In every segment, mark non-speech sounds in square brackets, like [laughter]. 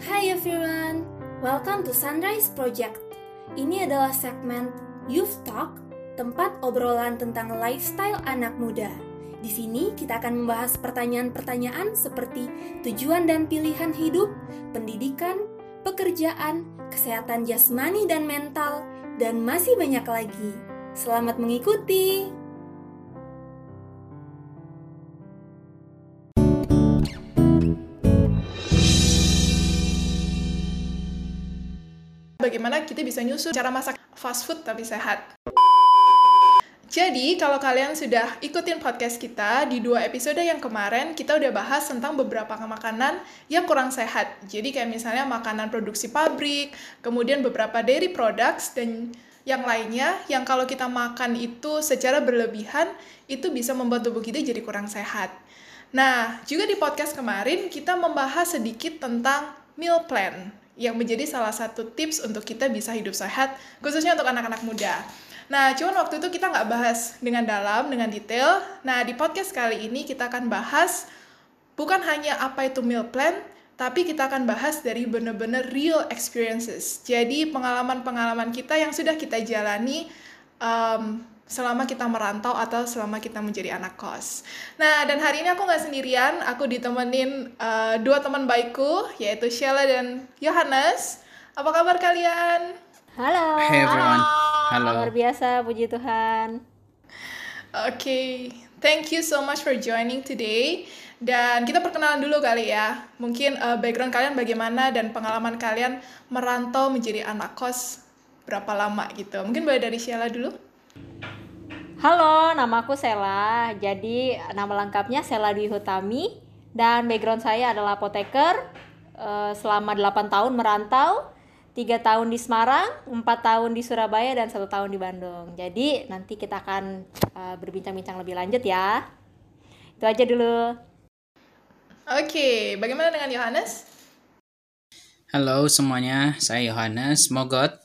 Hi everyone, welcome to Sunrise Project. Ini adalah segmen Youth Talk, tempat obrolan tentang lifestyle anak muda. Di sini kita akan membahas pertanyaan-pertanyaan seperti tujuan dan pilihan hidup, pendidikan, pekerjaan, kesehatan jasmani dan mental, dan masih banyak lagi. Selamat mengikuti! Bagaimana kita bisa nyusun cara masak fast food tapi sehat. Jadi, kalau kalian sudah ikutin podcast kita, di dua episode yang kemarin, kita udah bahas tentang beberapa makanan yang kurang sehat. Jadi, kayak misalnya makanan produksi pabrik, kemudian beberapa dairy products, dan yang lainnya, yang kalau kita makan itu secara berlebihan, itu bisa membuat tubuh kita jadi kurang sehat. Nah, juga di podcast kemarin, kita membahas sedikit tentang meal plan yang menjadi salah satu tips untuk kita bisa hidup sehat, khususnya untuk anak-anak muda. Nah, cuman waktu itu kita nggak bahas dengan dalam, dengan detail. Nah, di podcast kali ini kita akan bahas bukan hanya apa itu meal plan, tapi kita akan bahas dari benar-benar real experiences. Jadi, pengalaman-pengalaman kita yang sudah kita jalani um, selama kita merantau atau selama kita menjadi anak kos. Nah, dan hari ini aku nggak sendirian, aku ditemenin uh, dua teman baikku, yaitu Sheila dan Yohanes. Apa kabar kalian? Halo. Hey everyone. Halo. Luar biasa, puji Tuhan. Oke, okay. thank you so much for joining today. Dan kita perkenalan dulu kali ya. Mungkin uh, background kalian bagaimana dan pengalaman kalian merantau menjadi anak kos berapa lama gitu. Mungkin boleh dari Sheila dulu. Halo, nama aku Sela. Jadi nama lengkapnya Sela Dwi Hutami dan background saya adalah apoteker. Uh, selama 8 tahun merantau, tiga tahun di Semarang, empat tahun di Surabaya dan satu tahun di Bandung. Jadi nanti kita akan uh, berbincang-bincang lebih lanjut ya. Itu aja dulu. Oke, bagaimana dengan Yohanes? Halo semuanya, saya Yohanes Mogot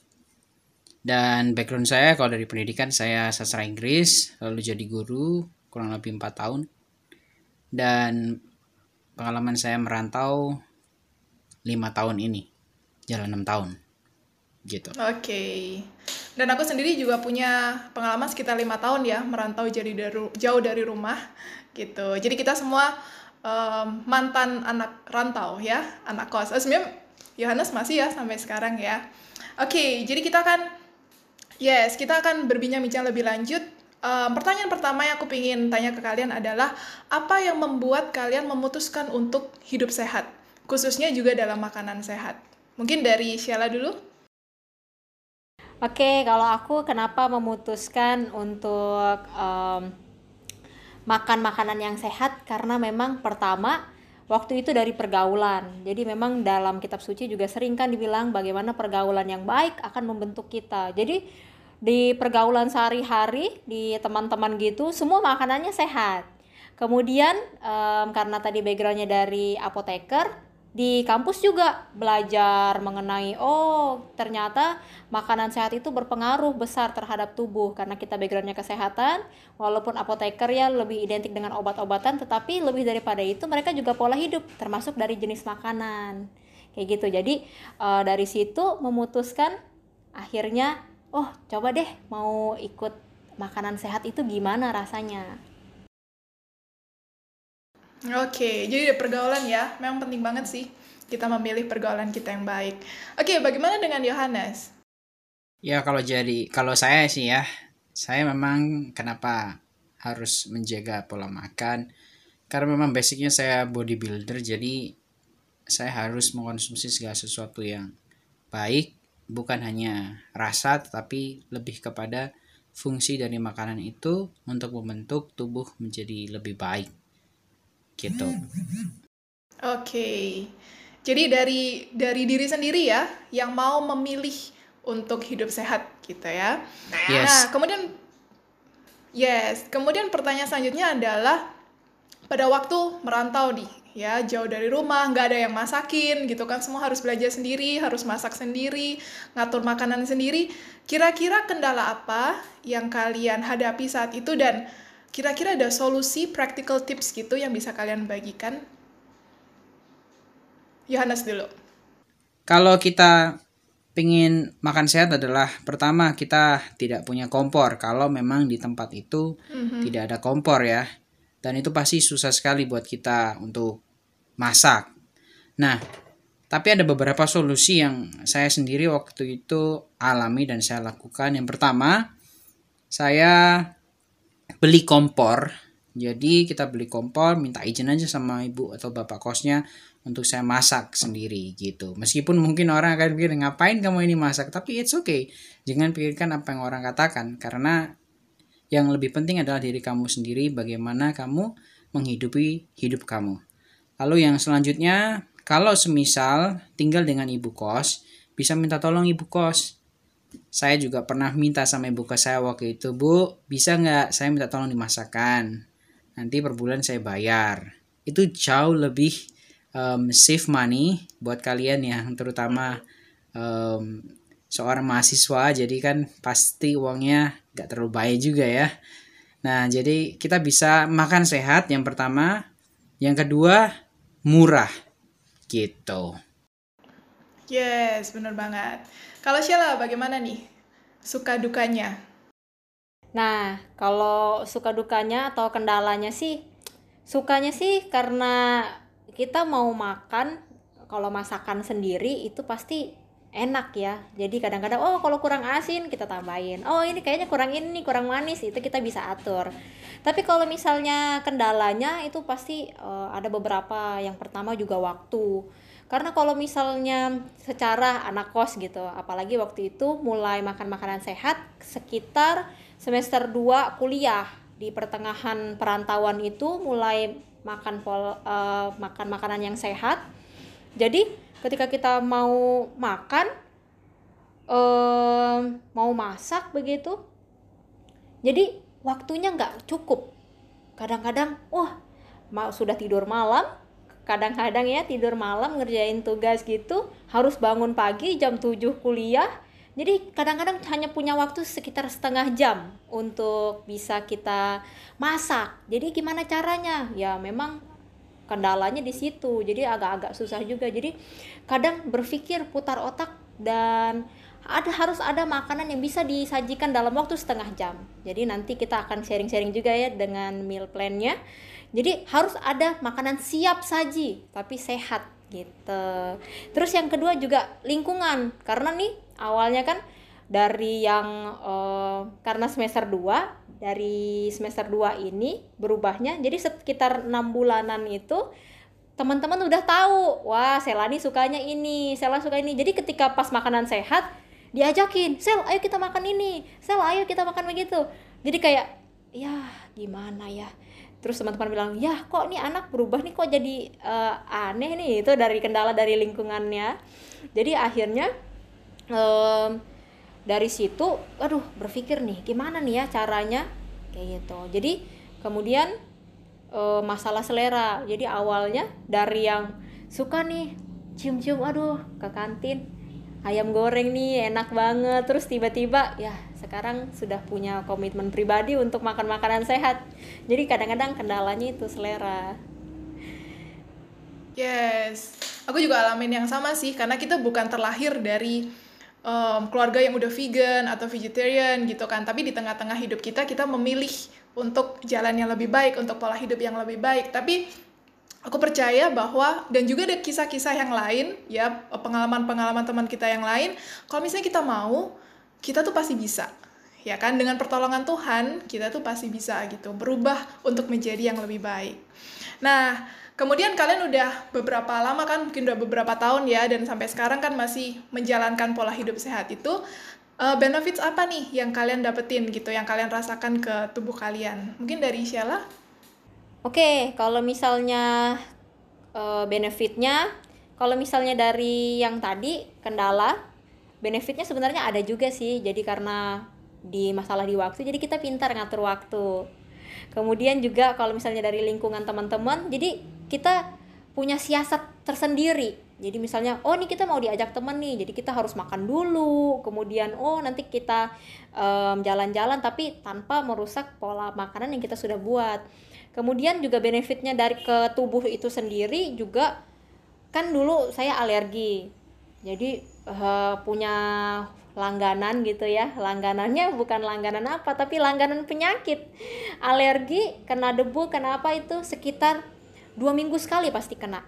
dan background saya kalau dari pendidikan saya sastra Inggris, lalu jadi guru kurang lebih 4 tahun. Dan pengalaman saya merantau 5 tahun ini, jalan 6 tahun. Gitu. Oke. Okay. Dan aku sendiri juga punya pengalaman sekitar lima tahun ya merantau jadi dari, jauh dari rumah gitu. Jadi kita semua um, mantan anak rantau ya, anak kos. Eh, sebenarnya Yohanes masih ya sampai sekarang ya. Oke, okay, jadi kita akan Yes, kita akan berbincang-bincang lebih lanjut. Um, pertanyaan pertama yang aku ingin tanya ke kalian adalah apa yang membuat kalian memutuskan untuk hidup sehat, khususnya juga dalam makanan sehat. Mungkin dari Sheila dulu. Oke, kalau aku kenapa memutuskan untuk um, makan makanan yang sehat? Karena memang pertama waktu itu dari pergaulan. Jadi memang dalam kitab suci juga sering kan dibilang bagaimana pergaulan yang baik akan membentuk kita. Jadi di pergaulan sehari-hari di teman-teman gitu semua makanannya sehat kemudian um, karena tadi backgroundnya dari apoteker di kampus juga belajar mengenai oh ternyata makanan sehat itu berpengaruh besar terhadap tubuh. Karena kita backgroundnya kesehatan walaupun apoteker ya lebih identik dengan obat-obatan tetapi lebih daripada itu mereka juga pola hidup termasuk dari jenis makanan. Kayak gitu. Jadi uh, dari situ memutuskan akhirnya oh coba deh mau ikut makanan sehat itu gimana rasanya Oke, jadi pergaulan ya, memang penting banget sih kita memilih pergaulan kita yang baik. Oke, bagaimana dengan Yohanes? Ya kalau jadi, kalau saya sih ya, saya memang kenapa harus menjaga pola makan, karena memang basicnya saya bodybuilder, jadi saya harus mengkonsumsi segala sesuatu yang baik bukan hanya rasa tetapi lebih kepada fungsi dari makanan itu untuk membentuk tubuh menjadi lebih baik gitu. Oke. Okay. Jadi dari dari diri sendiri ya yang mau memilih untuk hidup sehat gitu ya. Yes. Nah, kemudian yes, kemudian pertanyaan selanjutnya adalah pada waktu merantau nih ya jauh dari rumah nggak ada yang masakin gitu kan semua harus belajar sendiri harus masak sendiri ngatur makanan sendiri kira-kira kendala apa yang kalian hadapi saat itu dan kira-kira ada solusi practical tips gitu yang bisa kalian bagikan? Yohanes dulu. Kalau kita pingin makan sehat adalah pertama kita tidak punya kompor. Kalau memang di tempat itu Mhm. tidak ada kompor ya dan itu pasti susah sekali buat kita untuk masak. Nah tapi ada beberapa solusi yang saya sendiri waktu itu alami dan saya lakukan. Yang pertama saya beli kompor jadi kita beli kompor minta izin aja sama ibu atau bapak kosnya untuk saya masak sendiri gitu. Meskipun mungkin orang akan pikir ngapain kamu ini masak, tapi it's okay. Jangan pikirkan apa yang orang katakan karena yang lebih penting adalah diri kamu sendiri bagaimana kamu menghidupi hidup kamu. Lalu yang selanjutnya, kalau semisal tinggal dengan ibu kos, bisa minta tolong ibu kos. Saya juga pernah minta sama ibu kos saya waktu itu, Bu, bisa nggak saya minta tolong dimasakan? Nanti per bulan saya bayar. Itu jauh lebih um, save money buat kalian yang terutama um, seorang mahasiswa. Jadi kan pasti uangnya nggak terlalu banyak juga ya. Nah jadi kita bisa makan sehat yang pertama. Yang kedua murah. Gitu Yes, bener banget. Kalau Sheila, bagaimana nih? Suka dukanya? Nah, kalau suka dukanya atau kendalanya sih, sukanya sih karena kita mau makan, kalau masakan sendiri itu pasti enak ya. Jadi kadang-kadang, oh kalau kurang asin kita tambahin. Oh ini kayaknya kurang ini, kurang manis, itu kita bisa atur. Tapi kalau misalnya kendalanya itu pasti eh, ada beberapa. Yang pertama juga waktu. Karena kalau misalnya secara anak kos gitu, apalagi waktu itu mulai makan makanan sehat sekitar semester 2 kuliah di pertengahan perantauan itu mulai makan pol, eh, makan makanan yang sehat. Jadi ketika kita mau makan eh, mau masak begitu, jadi waktunya nggak cukup. Kadang-kadang, wah, ma- sudah tidur malam, kadang-kadang ya tidur malam ngerjain tugas gitu, harus bangun pagi jam 7 kuliah. Jadi kadang-kadang hanya punya waktu sekitar setengah jam untuk bisa kita masak. Jadi gimana caranya? Ya memang kendalanya di situ. Jadi agak-agak susah juga. Jadi kadang berpikir putar otak dan ada harus ada makanan yang bisa disajikan dalam waktu setengah jam. Jadi nanti kita akan sharing-sharing juga ya dengan meal plan-nya. Jadi harus ada makanan siap saji tapi sehat gitu. Terus yang kedua juga lingkungan. Karena nih awalnya kan dari yang eh, karena semester 2 dari semester 2 ini berubahnya jadi sekitar enam bulanan itu teman-teman udah tahu wah Selani sukanya ini Sela suka ini. Jadi ketika pas makanan sehat diajakin Sel ayo kita makan ini Sel ayo kita makan begitu. Jadi kayak ya gimana ya terus teman-teman bilang ya kok nih anak berubah nih kok jadi eh, aneh nih? Itu dari kendala dari lingkungannya. Jadi akhirnya em, dari situ aduh berpikir nih gimana nih ya caranya? Kayak gitu. Jadi kemudian eh, masalah selera. Jadi awalnya dari yang suka nih cium-cium aduh ke kantin ayam goreng nih enak banget. Terus tiba-tiba ya sekarang sudah punya komitmen pribadi untuk makan makanan sehat. Jadi kadang-kadang kendalanya itu selera. Yes, aku juga alamin yang sama sih, karena kita bukan terlahir dari em, keluarga yang udah vegan atau vegetarian gitu kan, tapi di tengah-tengah hidup kita, kita memilih untuk jalan yang lebih baik, untuk pola hidup yang lebih baik. Tapi aku percaya bahwa, dan juga ada kisah-kisah yang lain, ya, pengalaman-pengalaman teman kita yang lain, kalau misalnya kita mau, kita tuh pasti bisa. Ya kan, dengan pertolongan Tuhan, kita tuh pasti bisa gitu, berubah untuk menjadi yang lebih baik. Nah, kemudian kalian udah beberapa lama kan, mungkin udah beberapa tahun ya, dan sampai sekarang kan masih menjalankan pola hidup sehat itu. eh, benefits apa nih yang kalian dapetin gitu, yang kalian rasakan ke tubuh kalian? Mungkin dari Sheila? Oke, kalau misalnya eh, benefitnya, kalau misalnya dari yang tadi kendala, benefitnya sebenarnya ada juga sih. Jadi karena di masalah di waktu, jadi kita pintar ngatur waktu. Kemudian juga kalau misalnya dari lingkungan teman-teman, jadi kita punya siasat tersendiri. Jadi misalnya, oh nih kita mau diajak temen nih, jadi kita harus makan dulu. Kemudian, oh nanti kita em, jalan-jalan tapi tanpa merusak pola makanan yang kita sudah buat. Kemudian juga benefitnya dari ke tubuh itu sendiri juga kan dulu saya alergi. jadi uh, punya langganan gitu ya. Langganannya bukan langganan apa tapi langganan penyakit. Alergi kena debu kena apa itu sekitar dua minggu sekali pasti kena.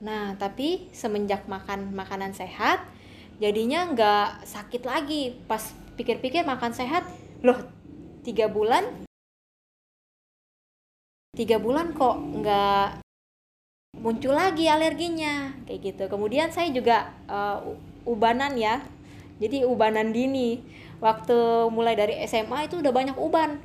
Nah tapi semenjak makan makanan sehat jadinya nggak sakit lagi. Pas pikir-pikir makan sehat loh tiga bulan? Tiga bulan kok nggak muncul lagi alerginya kayak gitu. Kemudian saya juga uh, ubanan ya jadi ubanan dini waktu mulai dari SMA itu udah banyak uban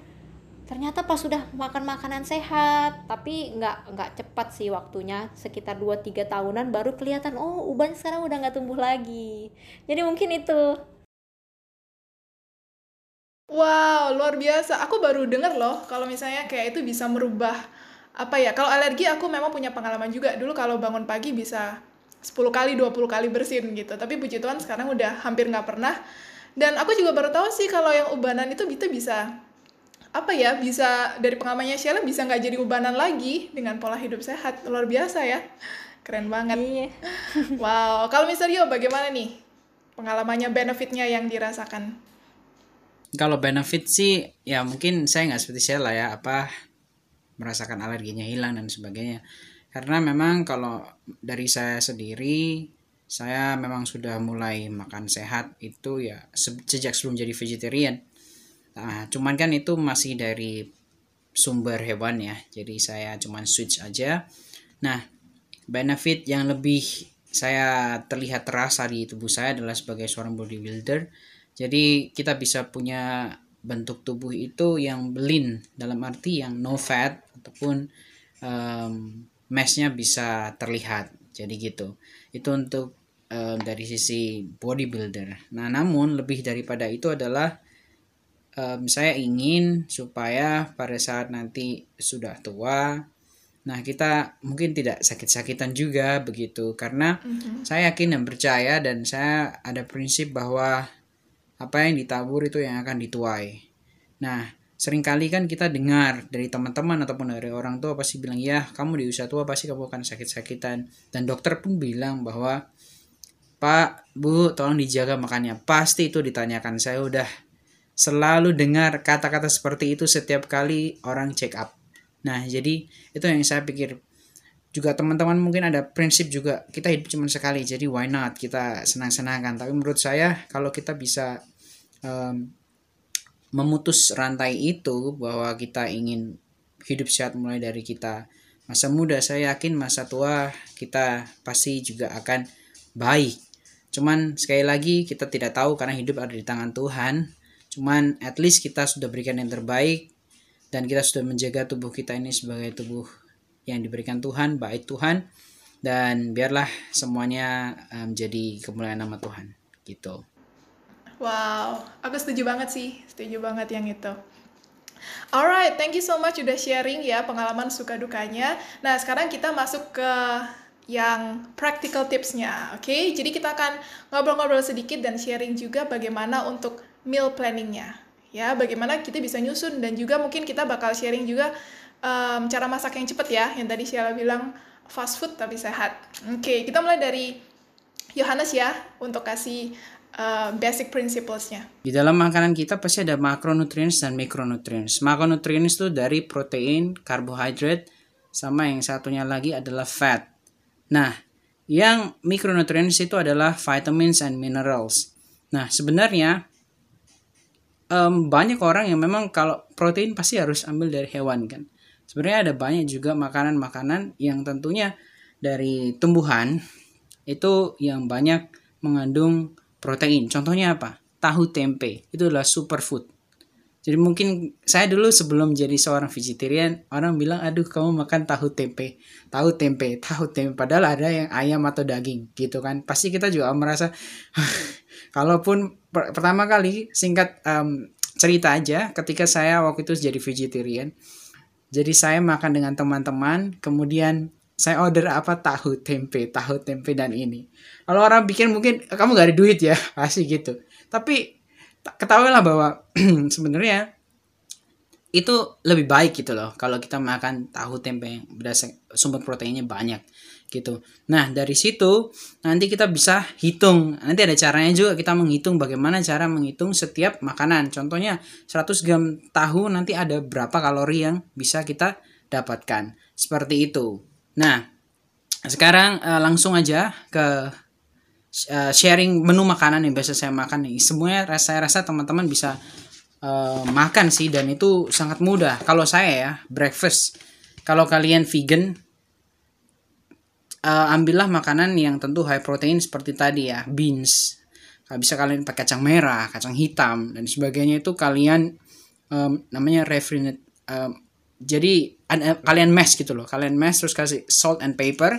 ternyata pas sudah makan makanan sehat tapi nggak nggak cepat sih waktunya sekitar 2-3 tahunan baru kelihatan oh uban sekarang udah nggak tumbuh lagi jadi mungkin itu Wow, luar biasa. Aku baru denger loh kalau misalnya kayak itu bisa merubah apa ya? Kalau alergi aku memang punya pengalaman juga. Dulu kalau bangun pagi bisa 10 kali 20 kali bersin gitu. Tapi puji Tuhan sekarang udah hampir nggak pernah. Dan aku juga baru tahu sih kalau yang ubanan itu bisa bisa apa ya bisa dari pengalamannya Sheila bisa nggak jadi ubanan lagi dengan pola hidup sehat. Luar biasa ya. Keren banget. Iya. [laughs] wow. Kalau misalnya bagaimana nih pengalamannya benefitnya yang dirasakan? Kalau benefit sih ya mungkin saya nggak seperti Sheila ya apa merasakan alerginya hilang dan sebagainya karena memang kalau dari saya sendiri saya memang sudah mulai makan sehat itu ya sejak sebelum jadi vegetarian. Nah cuman kan itu masih dari sumber hewan ya. Jadi saya cuman switch aja. Nah benefit yang lebih saya terlihat terasa di tubuh saya adalah sebagai seorang bodybuilder. Jadi kita bisa punya bentuk tubuh itu yang lean dalam arti yang no fat ataupun um, meshnya bisa terlihat. Jadi gitu. Itu untuk uh, dari sisi bodybuilder. Nah namun lebih daripada itu adalah um, saya ingin supaya pada saat nanti sudah tua nah kita mungkin tidak sakit-sakitan juga begitu. Karena mm-hmm. saya yakin dan percaya dan saya ada prinsip bahwa apa yang ditabur itu yang akan dituai. Nah sering kali kan kita dengar dari teman-teman ataupun dari orang tua pasti bilang ya kamu di usia tua pasti kamu akan sakit-sakitan. Dan dokter pun bilang bahwa Pak Bu tolong dijaga makannya. Pasti itu ditanyakan. Saya udah selalu dengar kata-kata seperti itu setiap kali orang check up. Nah jadi itu yang saya pikir. Juga teman-teman mungkin ada prinsip juga kita hidup cuma sekali jadi why not? Kita senang-senangkan. Tapi menurut saya kalau kita bisa um, memutus rantai itu bahwa kita ingin hidup sehat mulai dari kita. Masa muda saya yakin masa tua kita pasti juga akan baik. Cuman sekali lagi kita tidak tahu karena hidup ada di tangan Tuhan. Cuman at least kita sudah berikan yang terbaik dan kita sudah menjaga tubuh kita ini sebagai tubuh yang diberikan Tuhan baik Tuhan. Dan biarlah semuanya menjadi um, kemuliaan nama Tuhan. Gitu Wow, aku setuju banget sih, setuju banget yang itu. Alright, thank you so much udah sharing ya pengalaman suka dukanya. Nah, sekarang kita masuk ke yang practical tipsnya, oke? Okay? Jadi kita akan ngobrol-ngobrol sedikit dan sharing juga bagaimana untuk meal planningnya, ya. Bagaimana kita bisa nyusun dan juga mungkin kita bakal sharing juga um, cara masak yang cepet ya, yang tadi Sheila bilang fast food tapi sehat. Oke, okay, kita mulai dari Yohanes ya untuk kasih uh, basic principlesnya. Di dalam makanan kita pasti ada macronutrients dan micronutrients. Macronutrients itu dari protein, karbohidrat, sama yang satunya lagi adalah fat. Nah, yang micronutrients itu adalah vitamins and minerals. Nah, sebenarnya um, banyak orang yang memang kalau protein pasti harus ambil dari hewan kan. Sebenarnya ada banyak juga makanan-makanan yang tentunya dari tumbuhan itu yang banyak mengandung protein. Contohnya apa? Tahu tempe. Itu adalah superfood. Jadi mungkin saya dulu sebelum jadi seorang vegetarian, orang bilang, aduh kamu makan tahu tempe, tahu tempe, tahu tempe. Padahal ada yang ayam atau daging gitu kan. Pasti kita juga merasa, [laughs] kalaupun per pertama kali singkat um, cerita aja, ketika saya waktu itu jadi vegetarian, jadi saya makan dengan teman-teman, kemudian saya order apa tahu tempe tahu tempe dan ini kalau orang pikir mungkin kamu gak ada duit ya [laughs] pasti gitu tapi ketahuilah bahwa [clears throat] sebenarnya itu lebih baik gitu loh kalau kita makan tahu tempe yang berdasar sumber proteinnya banyak gitu. Nah, dari situ nanti kita bisa hitung. Nanti ada caranya juga kita menghitung bagaimana cara menghitung setiap makanan. Contohnya 100 gram tahu nanti ada berapa kalori yang bisa kita dapatkan. Seperti itu. Nah, sekarang uh, langsung aja ke uh, sharing menu makanan yang biasa saya makan nih. Semuanya saya rasa teman-teman bisa uh, makan sih dan itu sangat mudah. Kalau saya ya, breakfast. Kalau kalian vegan uh, ambillah makanan yang tentu high protein seperti tadi ya beans bisa kalian pakai kacang merah kacang hitam dan sebagainya itu kalian um, namanya refrigerated um, jadi uh, kalian mash gitu loh. Kalian mash terus kasih salt and pepper.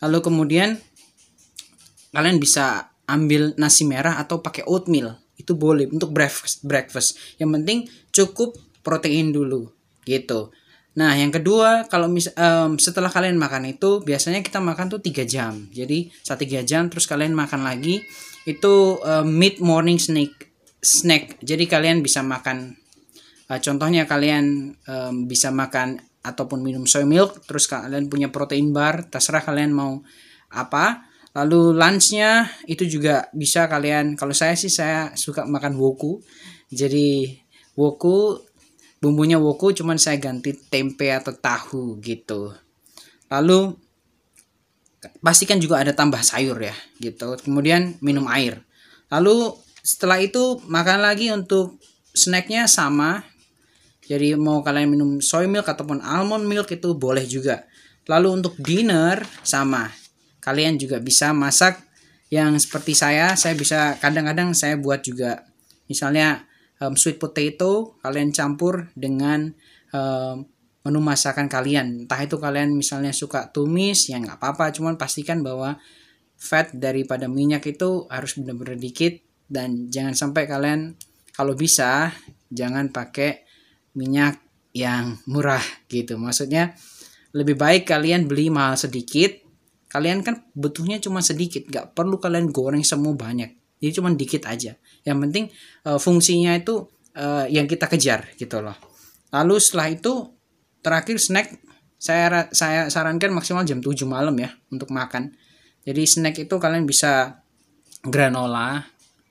Lalu kemudian kalian bisa ambil nasi merah atau pakai oatmeal. Itu boleh untuk breakfast breakfast. Yang penting cukup protein dulu. Gitu. Nah, yang kedua, kalau mis um, setelah kalian makan itu biasanya kita makan tuh tiga jam. Jadi saat tiga jam terus kalian makan lagi. Itu um, mid morning snack snack. Jadi kalian bisa makan uh, contohnya kalian um, bisa makan ataupun minum soy milk terus kalian punya protein bar, terserah kalian mau apa. Lalu lunchnya itu juga bisa kalian kalau saya sih saya suka makan woku. Jadi woku bumbunya woku cuman saya ganti tempe atau tahu gitu lalu pastikan juga ada tambah sayur ya gitu kemudian minum air lalu setelah itu makan lagi untuk snacknya sama jadi mau kalian minum soy milk ataupun almond milk itu boleh juga. Lalu untuk dinner sama. Kalian juga bisa masak yang seperti saya. Saya bisa kadang-kadang saya buat juga. Misalnya um, sweet potato kalian campur dengan um, menu masakan kalian. Entah itu kalian misalnya suka tumis ya nggak apa-apa. Cuman pastikan bahwa fat daripada minyak itu harus benar-benar dikit. Dan jangan sampai kalian kalau bisa jangan pakai minyak yang murah gitu. Maksudnya lebih baik kalian beli mahal sedikit. Kalian kan butuhnya cuma sedikit nggak perlu kalian goreng semua banyak. Jadi cuma dikit aja. Yang penting uh, fungsinya itu uh, yang kita kejar gitu loh. Lalu setelah itu terakhir snack saya saya sarankan maksimal jam 7 malam ya untuk makan. Jadi snack itu kalian bisa granola.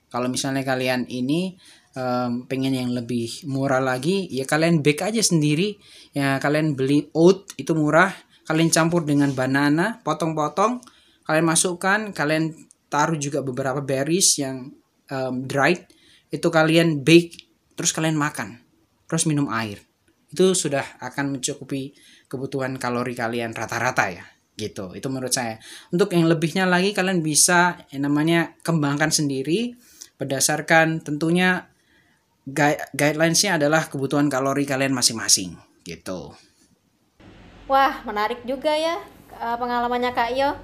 Kalau misalnya kalian ini um, pengen yang lebih murah lagi ya kalian bake aja sendiri. Ya kalian beli oat itu murah. Kalian campur dengan banana potong-potong. Kalian masukkan kalian taruh juga beberapa berries yang um, dried. Itu kalian bake terus kalian makan. Terus minum air. Itu sudah akan mencukupi kebutuhan kalori kalian rata-rata ya gitu. Itu menurut saya. Untuk yang lebihnya lagi kalian bisa yang namanya kembangkan sendiri. Berdasarkan tentunya guidelinesnya adalah kebutuhan kalori kalian masing-masing gitu wah menarik juga ya eh, pengalamannya kak Iyo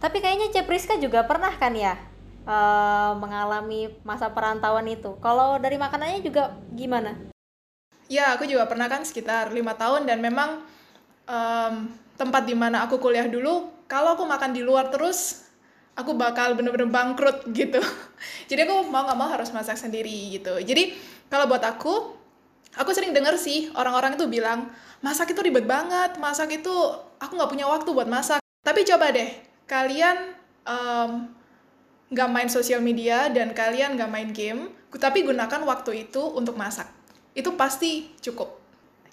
tapi kayaknya Cepriska juga pernah kan ya uh, mengalami masa perantauan itu. Kalau dari makanannya juga gimana? Ya, aku juga pernah kan sekitar lima tahun dan memang um, tempat di mana aku kuliah dulu, kalau aku makan di luar terus, aku bakal bener-bener bangkrut gitu. [laughs] Jadi aku mau nggak mau harus masak sendiri gitu. Jadi kalau buat aku, aku sering denger sih orang-orang itu bilang masak itu ribet banget, masak itu aku nggak punya waktu buat masak. Tapi coba deh, kalian um, nggak main sosial media dan kalian nggak main game, tapi gunakan waktu itu untuk masak. Itu pasti cukup.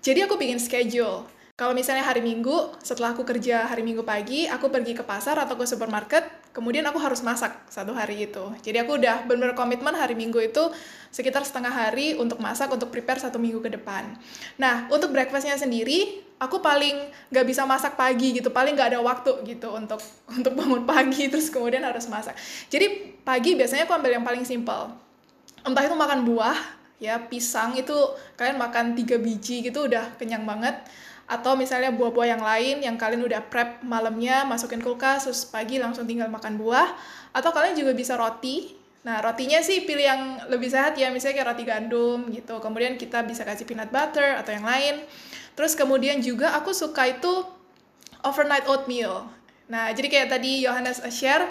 Jadi aku bikin schedule. Kalau misalnya hari Minggu, setelah aku kerja hari Minggu pagi, aku pergi ke pasar atau ke supermarket, kemudian aku harus masak satu hari itu. Jadi aku udah benar-benar komitmen hari Minggu itu sekitar setengah hari untuk masak, untuk prepare satu minggu ke depan. Nah, untuk breakfastnya sendiri, aku paling nggak bisa masak pagi gitu, paling nggak ada waktu gitu untuk [laughs] untuk bangun pagi [laughs] terus kemudian harus masak. Jadi pagi biasanya aku ambil yang paling simple. Entah itu makan buah, ya pisang itu kalian makan tiga biji gitu udah kenyang banget atau misalnya buah-buah yang lain yang kalian udah prep malamnya masukin kulkas terus pagi langsung tinggal makan buah. Atau kalian juga bisa roti. Nah rotinya sih pilih yang lebih sehat ya misalnya kayak roti gandum gitu. Kemudian kita bisa kasih peanut butter atau yang lain. Terus kemudian juga aku suka itu overnight oatmeal. Nah jadi kayak tadi Johannes share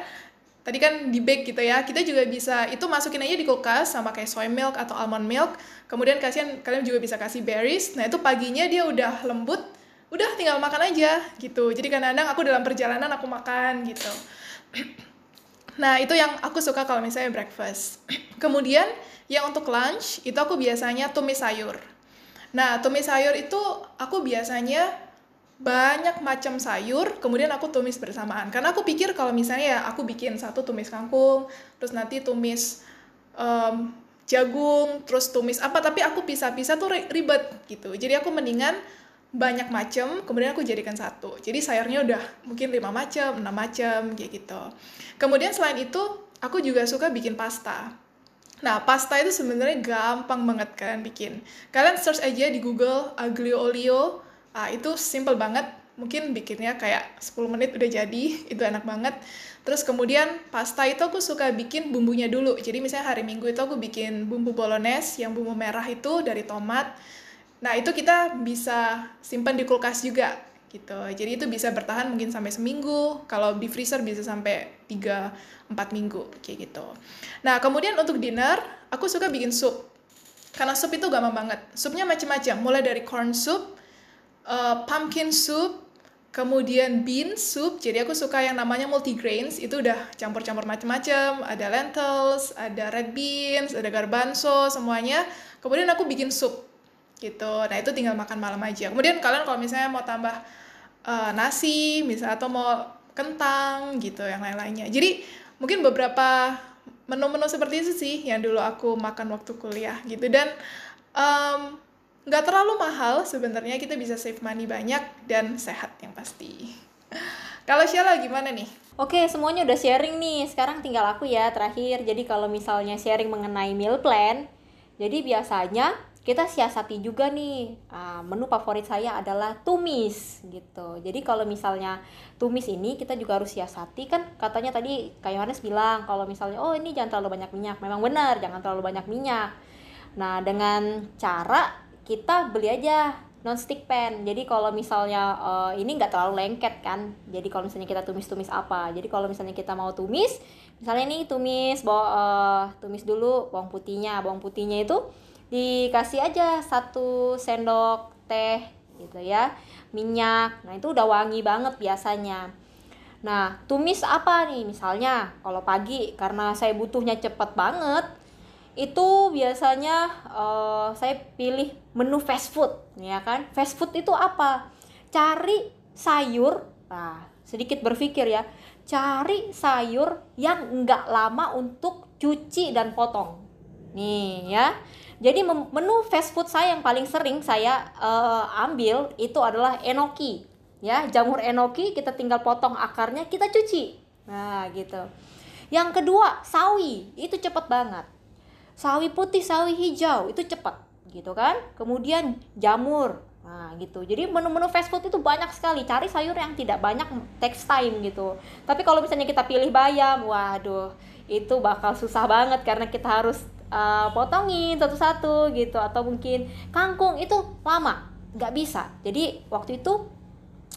tadi kan di bake gitu ya. Kita juga bisa itu masukin aja di kulkas sama kayak soy milk atau almond milk. Kemudian kasihan kalian juga bisa kasih berries. Nah itu paginya dia udah lembut udah tinggal makan aja gitu. Jadi kadang-kadang aku dalam perjalanan aku makan gitu. [clears throat] Nah itu yang aku suka kalau misalnya breakfast. [clears throat] Kemudian yang untuk lunch itu aku biasanya tumis sayur. Nah tumis sayur itu aku biasanya banyak macam sayur, kemudian aku tumis bersamaan. Karena aku pikir kalau misalnya ya aku bikin satu tumis kangkung, terus nanti tumis um, jagung, terus tumis apa, tapi aku pisah-pisah tuh ribet gitu. Jadi aku mendingan banyak macam, kemudian aku jadikan satu. Jadi sayurnya udah mungkin lima macam, enam macam, kayak gitu. Kemudian selain itu, aku juga suka bikin pasta. Nah, pasta itu sebenarnya gampang banget kalian bikin. Kalian search aja di Google aglio olio, ah, itu simple banget. Mungkin bikinnya kayak 10 menit udah jadi [laughs] itu enak banget. Terus kemudian pasta itu aku suka bikin bumbunya dulu. Jadi misalnya hari minggu itu aku bikin bumbu bolognese yang bumbu merah itu dari tomat. Nah itu kita bisa simpan di kulkas juga gitu. Jadi itu bisa bertahan mungkin sampai seminggu. Kalau di freezer bisa sampai 3 4 minggu kayak gitu. Nah kemudian untuk dinner aku suka bikin sup. Karena sup itu gampang banget. Supnya macam-macam. Mulai dari corn soup uh, pumpkin soup, kemudian bean soup. Jadi aku suka yang namanya multigrains. Itu udah campur-campur macam-macam. Ada lentils, ada red beans, ada garbanzo, semuanya. Kemudian aku bikin sup gitu. Nah itu tinggal makan malam aja. Kemudian kalian kalau misalnya mau tambah uh, nasi, misalnya atau mau kentang gitu, yang lain-lainnya. Jadi mungkin beberapa menu-menu seperti itu sih yang dulu aku makan waktu kuliah gitu dan um, nggak terlalu mahal sebenarnya kita bisa save money banyak dan sehat yang pasti kalau Sheila gimana nih Oke, semuanya udah sharing nih. Sekarang tinggal aku ya terakhir. Jadi kalau misalnya sharing mengenai meal plan, jadi biasanya kita siasati juga nih. Uh, menu favorit saya adalah tumis gitu. Jadi kalau misalnya tumis ini kita juga harus siasati kan katanya tadi Kak Yohanes bilang kalau misalnya oh ini jangan terlalu banyak minyak. Memang benar, jangan terlalu banyak minyak. Nah, dengan cara kita beli aja non-stick pan. Jadi kalau misalnya uh, ini nggak terlalu lengket kan. Jadi kalau misalnya kita tumis-tumis apa. Jadi kalau misalnya kita mau tumis, misalnya ini tumis bawa uh, tumis dulu bawang putihnya. Bawang putihnya itu dikasih aja satu sendok teh gitu ya. Minyak. Nah, itu udah wangi banget biasanya. Nah, tumis apa nih? Misalnya kalau pagi karena saya butuhnya cepet banget, itu biasanya uh, saya pilih menu fast food ya kan? Fast food itu apa? Cari sayur nah sedikit berpikir ya. Cari sayur yang enggak lama untuk cuci dan potong. Nih ya. Jadi menu fast food saya yang paling sering saya uh, ambil itu adalah enoki ya. Jamur enoki kita tinggal potong akarnya kita cuci. Nah gitu. Yang kedua sawi. Itu cepet banget sawi putih, sawi hijau itu cepat gitu kan. Kemudian jamur. Nah, gitu. Jadi menu-menu fast food itu banyak sekali. Cari sayur yang tidak banyak takes time gitu. Tapi kalau misalnya kita pilih bayam, waduh, itu bakal susah banget karena kita harus uh, potongin satu-satu gitu atau mungkin kangkung itu lama, nggak bisa. Jadi waktu itu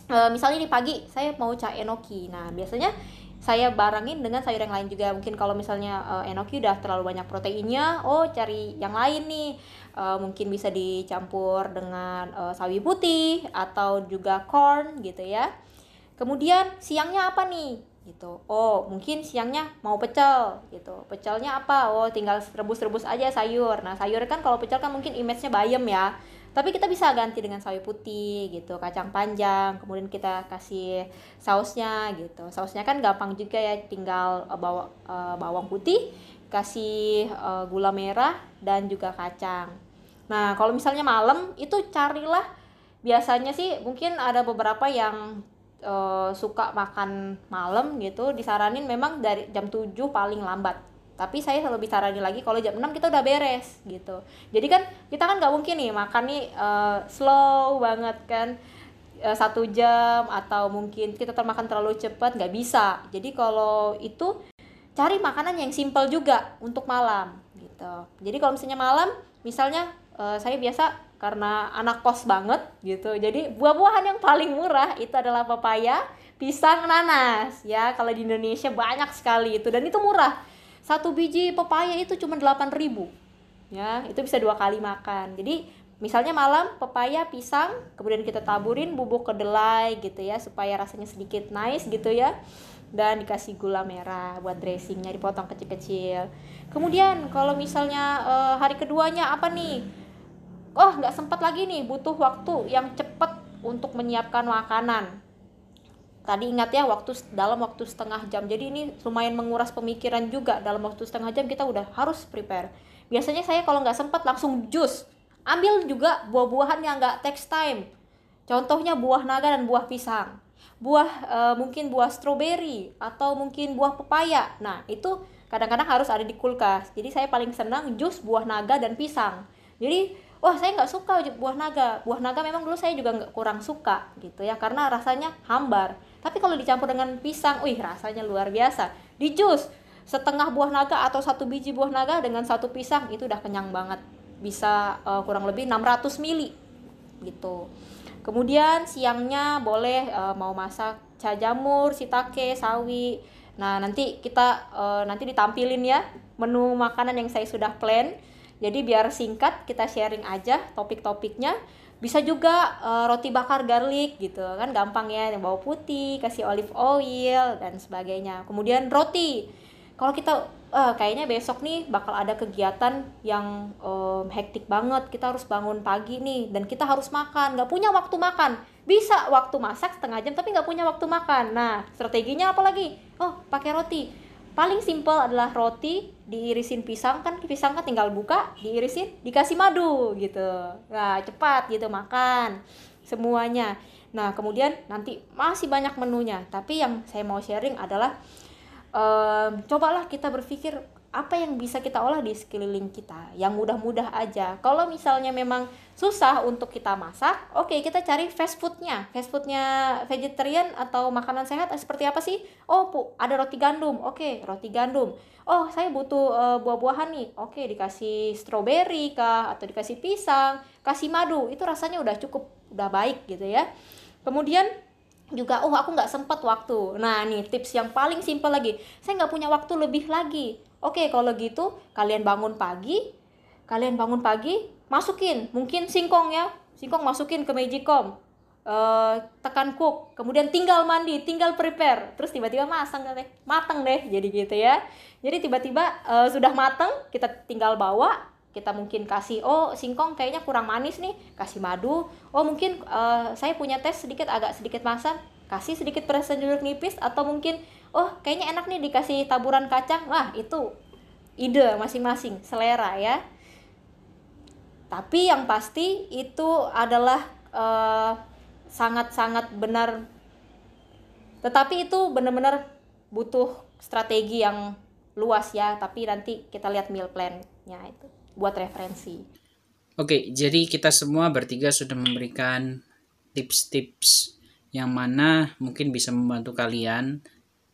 uh, misalnya di pagi saya mau cak enoki. Nah, biasanya saya barengin dengan sayur yang lain juga. Mungkin kalau misalnya uh, enoki udah terlalu banyak proteinnya oh cari yang lain nih. Uh, mungkin bisa dicampur dengan uh, sawi putih atau juga corn gitu ya. Kemudian siangnya apa nih? Gitu. Oh mungkin siangnya mau pecel gitu. Pecelnya apa? Oh tinggal rebus-rebus aja sayur. Nah sayur kan kalau pecel kan mungkin image-nya bayam ya tapi kita bisa ganti dengan sawi putih gitu kacang panjang kemudian kita kasih sausnya gitu. Sausnya kan gampang juga ya tinggal uh, bawa uh, bawang putih kasih uh, gula merah dan juga kacang. Nah kalau misalnya malam itu carilah. Biasanya sih mungkin ada beberapa yang uh, suka makan malam gitu. Disaranin memang dari jam 7 paling lambat tapi saya selalu bicara lagi kalau jam 6 kita udah beres gitu. Jadi kan kita kan nggak mungkin nih makan nih uh, slow banget kan. Uh, satu jam atau mungkin kita termakan terlalu cepat nggak bisa. Jadi kalau itu cari makanan yang simple juga untuk malam gitu. Jadi kalau misalnya malam misalnya uh, saya biasa karena anak kos banget gitu. Jadi buah-buahan yang paling murah itu adalah pepaya pisang nanas ya. Kalau di Indonesia banyak sekali itu dan itu murah satu biji pepaya itu cuma 8000 ya itu bisa dua kali makan. Jadi misalnya malam pepaya pisang kemudian kita taburin bubuk kedelai gitu ya supaya rasanya sedikit nice gitu ya. Dan dikasih gula merah buat dressingnya dipotong kecil-kecil. Kemudian kalau misalnya uh, hari keduanya apa nih? Oh nggak sempat lagi nih butuh waktu yang cepet untuk menyiapkan makanan tadi ingat ya waktu dalam waktu setengah jam. Jadi ini lumayan menguras pemikiran juga. Dalam waktu setengah jam kita udah harus prepare. Biasanya saya kalau nggak sempat langsung jus. Ambil juga buah-buahan yang nggak text time. Contohnya buah naga dan buah pisang. Buah e, mungkin buah stroberi atau mungkin buah pepaya. Nah itu kadang-kadang harus ada di kulkas. Jadi saya paling senang jus buah naga dan pisang. Jadi wah saya nggak suka buah naga. Buah naga memang dulu saya juga nggak kurang suka gitu ya. Karena rasanya hambar tapi kalau dicampur dengan pisang wih rasanya luar biasa. Di jus setengah buah naga atau satu biji buah naga dengan satu pisang itu udah kenyang banget. Bisa uh, kurang lebih 600 mili gitu. Kemudian siangnya boleh uh, mau masak ca jamur sitake sawi. Nah nanti kita uh, nanti ditampilin ya menu makanan yang saya sudah plan. Jadi biar singkat kita sharing aja topik-topiknya bisa juga uh, roti bakar garlic gitu. Kan gampang ya yang bawang putih kasih olive oil dan sebagainya. Kemudian roti. Kalau kita uh, kayaknya besok nih bakal ada kegiatan yang um, hektik banget. Kita harus bangun pagi nih dan kita harus makan. Nggak punya waktu makan. Bisa waktu masak setengah jam tapi nggak punya waktu makan. Nah strateginya apa lagi? Oh pakai roti paling simple adalah roti diirisin pisang kan pisang kan tinggal buka diirisin dikasih madu gitu. Nah cepat gitu makan semuanya. Nah kemudian nanti masih banyak menunya. Tapi yang saya mau sharing adalah um, cobalah kita berpikir apa yang bisa kita olah di sekeliling kita? Yang mudah-mudah aja. Kalau misalnya memang susah untuk kita masak oke okay, kita cari fast foodnya. Fast foodnya vegetarian atau makanan sehat seperti apa sih? Oh pu ada roti gandum. Oke okay, roti gandum. Oh saya butuh uh, buah-buahan nih. Oke okay, dikasih stroberi kah? Atau dikasih pisang kasih madu. Itu rasanya udah cukup udah baik gitu ya. Kemudian juga oh aku nggak sempat waktu. Nah nih tips yang paling simpel lagi. Saya nggak punya waktu lebih lagi oke kalau gitu kalian bangun pagi kalian bangun pagi masukin mungkin singkong ya. Singkong masukin ke magicom. Uh, tekan cook kemudian tinggal mandi tinggal prepare. Terus tiba-tiba masang deh mateng deh jadi gitu ya. Jadi tiba-tiba uh, sudah mateng kita tinggal bawa. Kita mungkin kasih oh singkong kayaknya kurang manis nih kasih madu. Oh mungkin uh, saya punya tes sedikit agak sedikit masam kasih sedikit perasan jeruk nipis atau mungkin oh kayaknya enak nih dikasih taburan kacang. Wah itu ide masing-masing selera ya. Tapi yang pasti itu adalah uh, sangat-sangat benar. Tetapi itu benar-benar butuh strategi yang luas ya. Tapi nanti kita lihat meal plan-nya itu buat referensi. Oke, jadi kita semua bertiga sudah memberikan tips-tips yang mana mungkin bisa membantu kalian,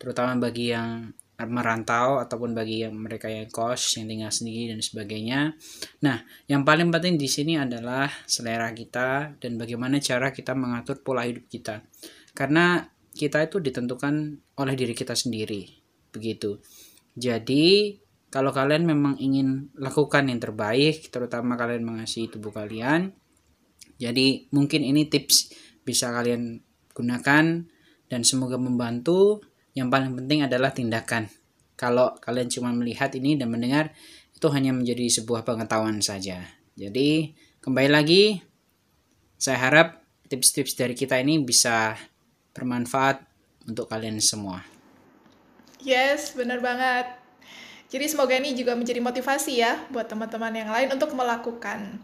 terutama bagi yang merantau ataupun bagi yang mereka yang kos, yang tinggal sendiri dan sebagainya. Nah, yang paling penting di sini adalah selera kita dan bagaimana cara kita mengatur pola hidup kita. Karena kita itu ditentukan oleh diri kita sendiri, begitu. Jadi, kalau kalian memang ingin lakukan yang terbaik, terutama kalian mengasihi tubuh kalian, jadi mungkin ini tips bisa kalian gunakan dan semoga membantu. Yang paling penting adalah tindakan. Kalau kalian cuma melihat ini dan mendengar, itu hanya menjadi sebuah pengetahuan saja. Jadi, kembali lagi, saya harap tips-tips dari kita ini bisa bermanfaat untuk kalian semua. Yes, benar banget. Jadi semoga ini juga menjadi motivasi ya buat teman-teman yang lain untuk melakukan.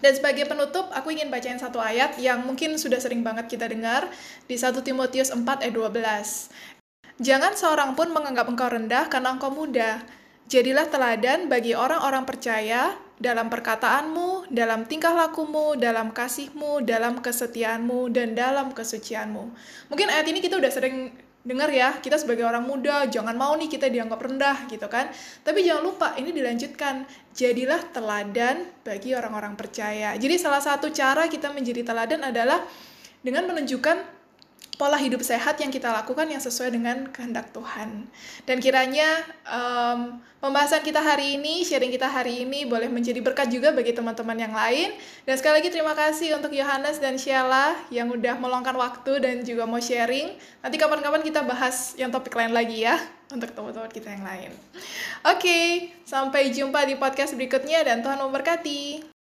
Dan sebagai penutup, aku ingin bacain satu ayat yang mungkin sudah sering banget kita dengar di 1 Timotius 4 ayat 12. Jangan seorang pun menganggap engkau rendah karena engkau muda. Jadilah teladan bagi orang-orang percaya dalam perkataanmu, dalam tingkah lakumu, dalam kasihmu, dalam kesetiaanmu, dan dalam kesucianmu. Mungkin ayat ini kita udah sering dengar ya kita sebagai orang muda jangan mau nih kita dianggap rendah gitu kan tapi jangan lupa ini dilanjutkan jadilah teladan bagi orang-orang percaya jadi salah satu cara kita menjadi teladan adalah dengan menunjukkan pola hidup sehat yang kita lakukan yang sesuai dengan kehendak Tuhan. Dan kiranya um, pembahasan kita hari ini, sharing kita hari ini boleh menjadi berkat juga bagi teman-teman yang lain. Dan sekali lagi terima kasih untuk Yohanes dan Sheila yang udah meluangkan waktu dan juga mau sharing. Nanti kapan-kapan kita bahas yang topik lain lagi ya untuk teman-teman kita yang lain. Oke, okay, sampai jumpa di podcast berikutnya dan Tuhan memberkati.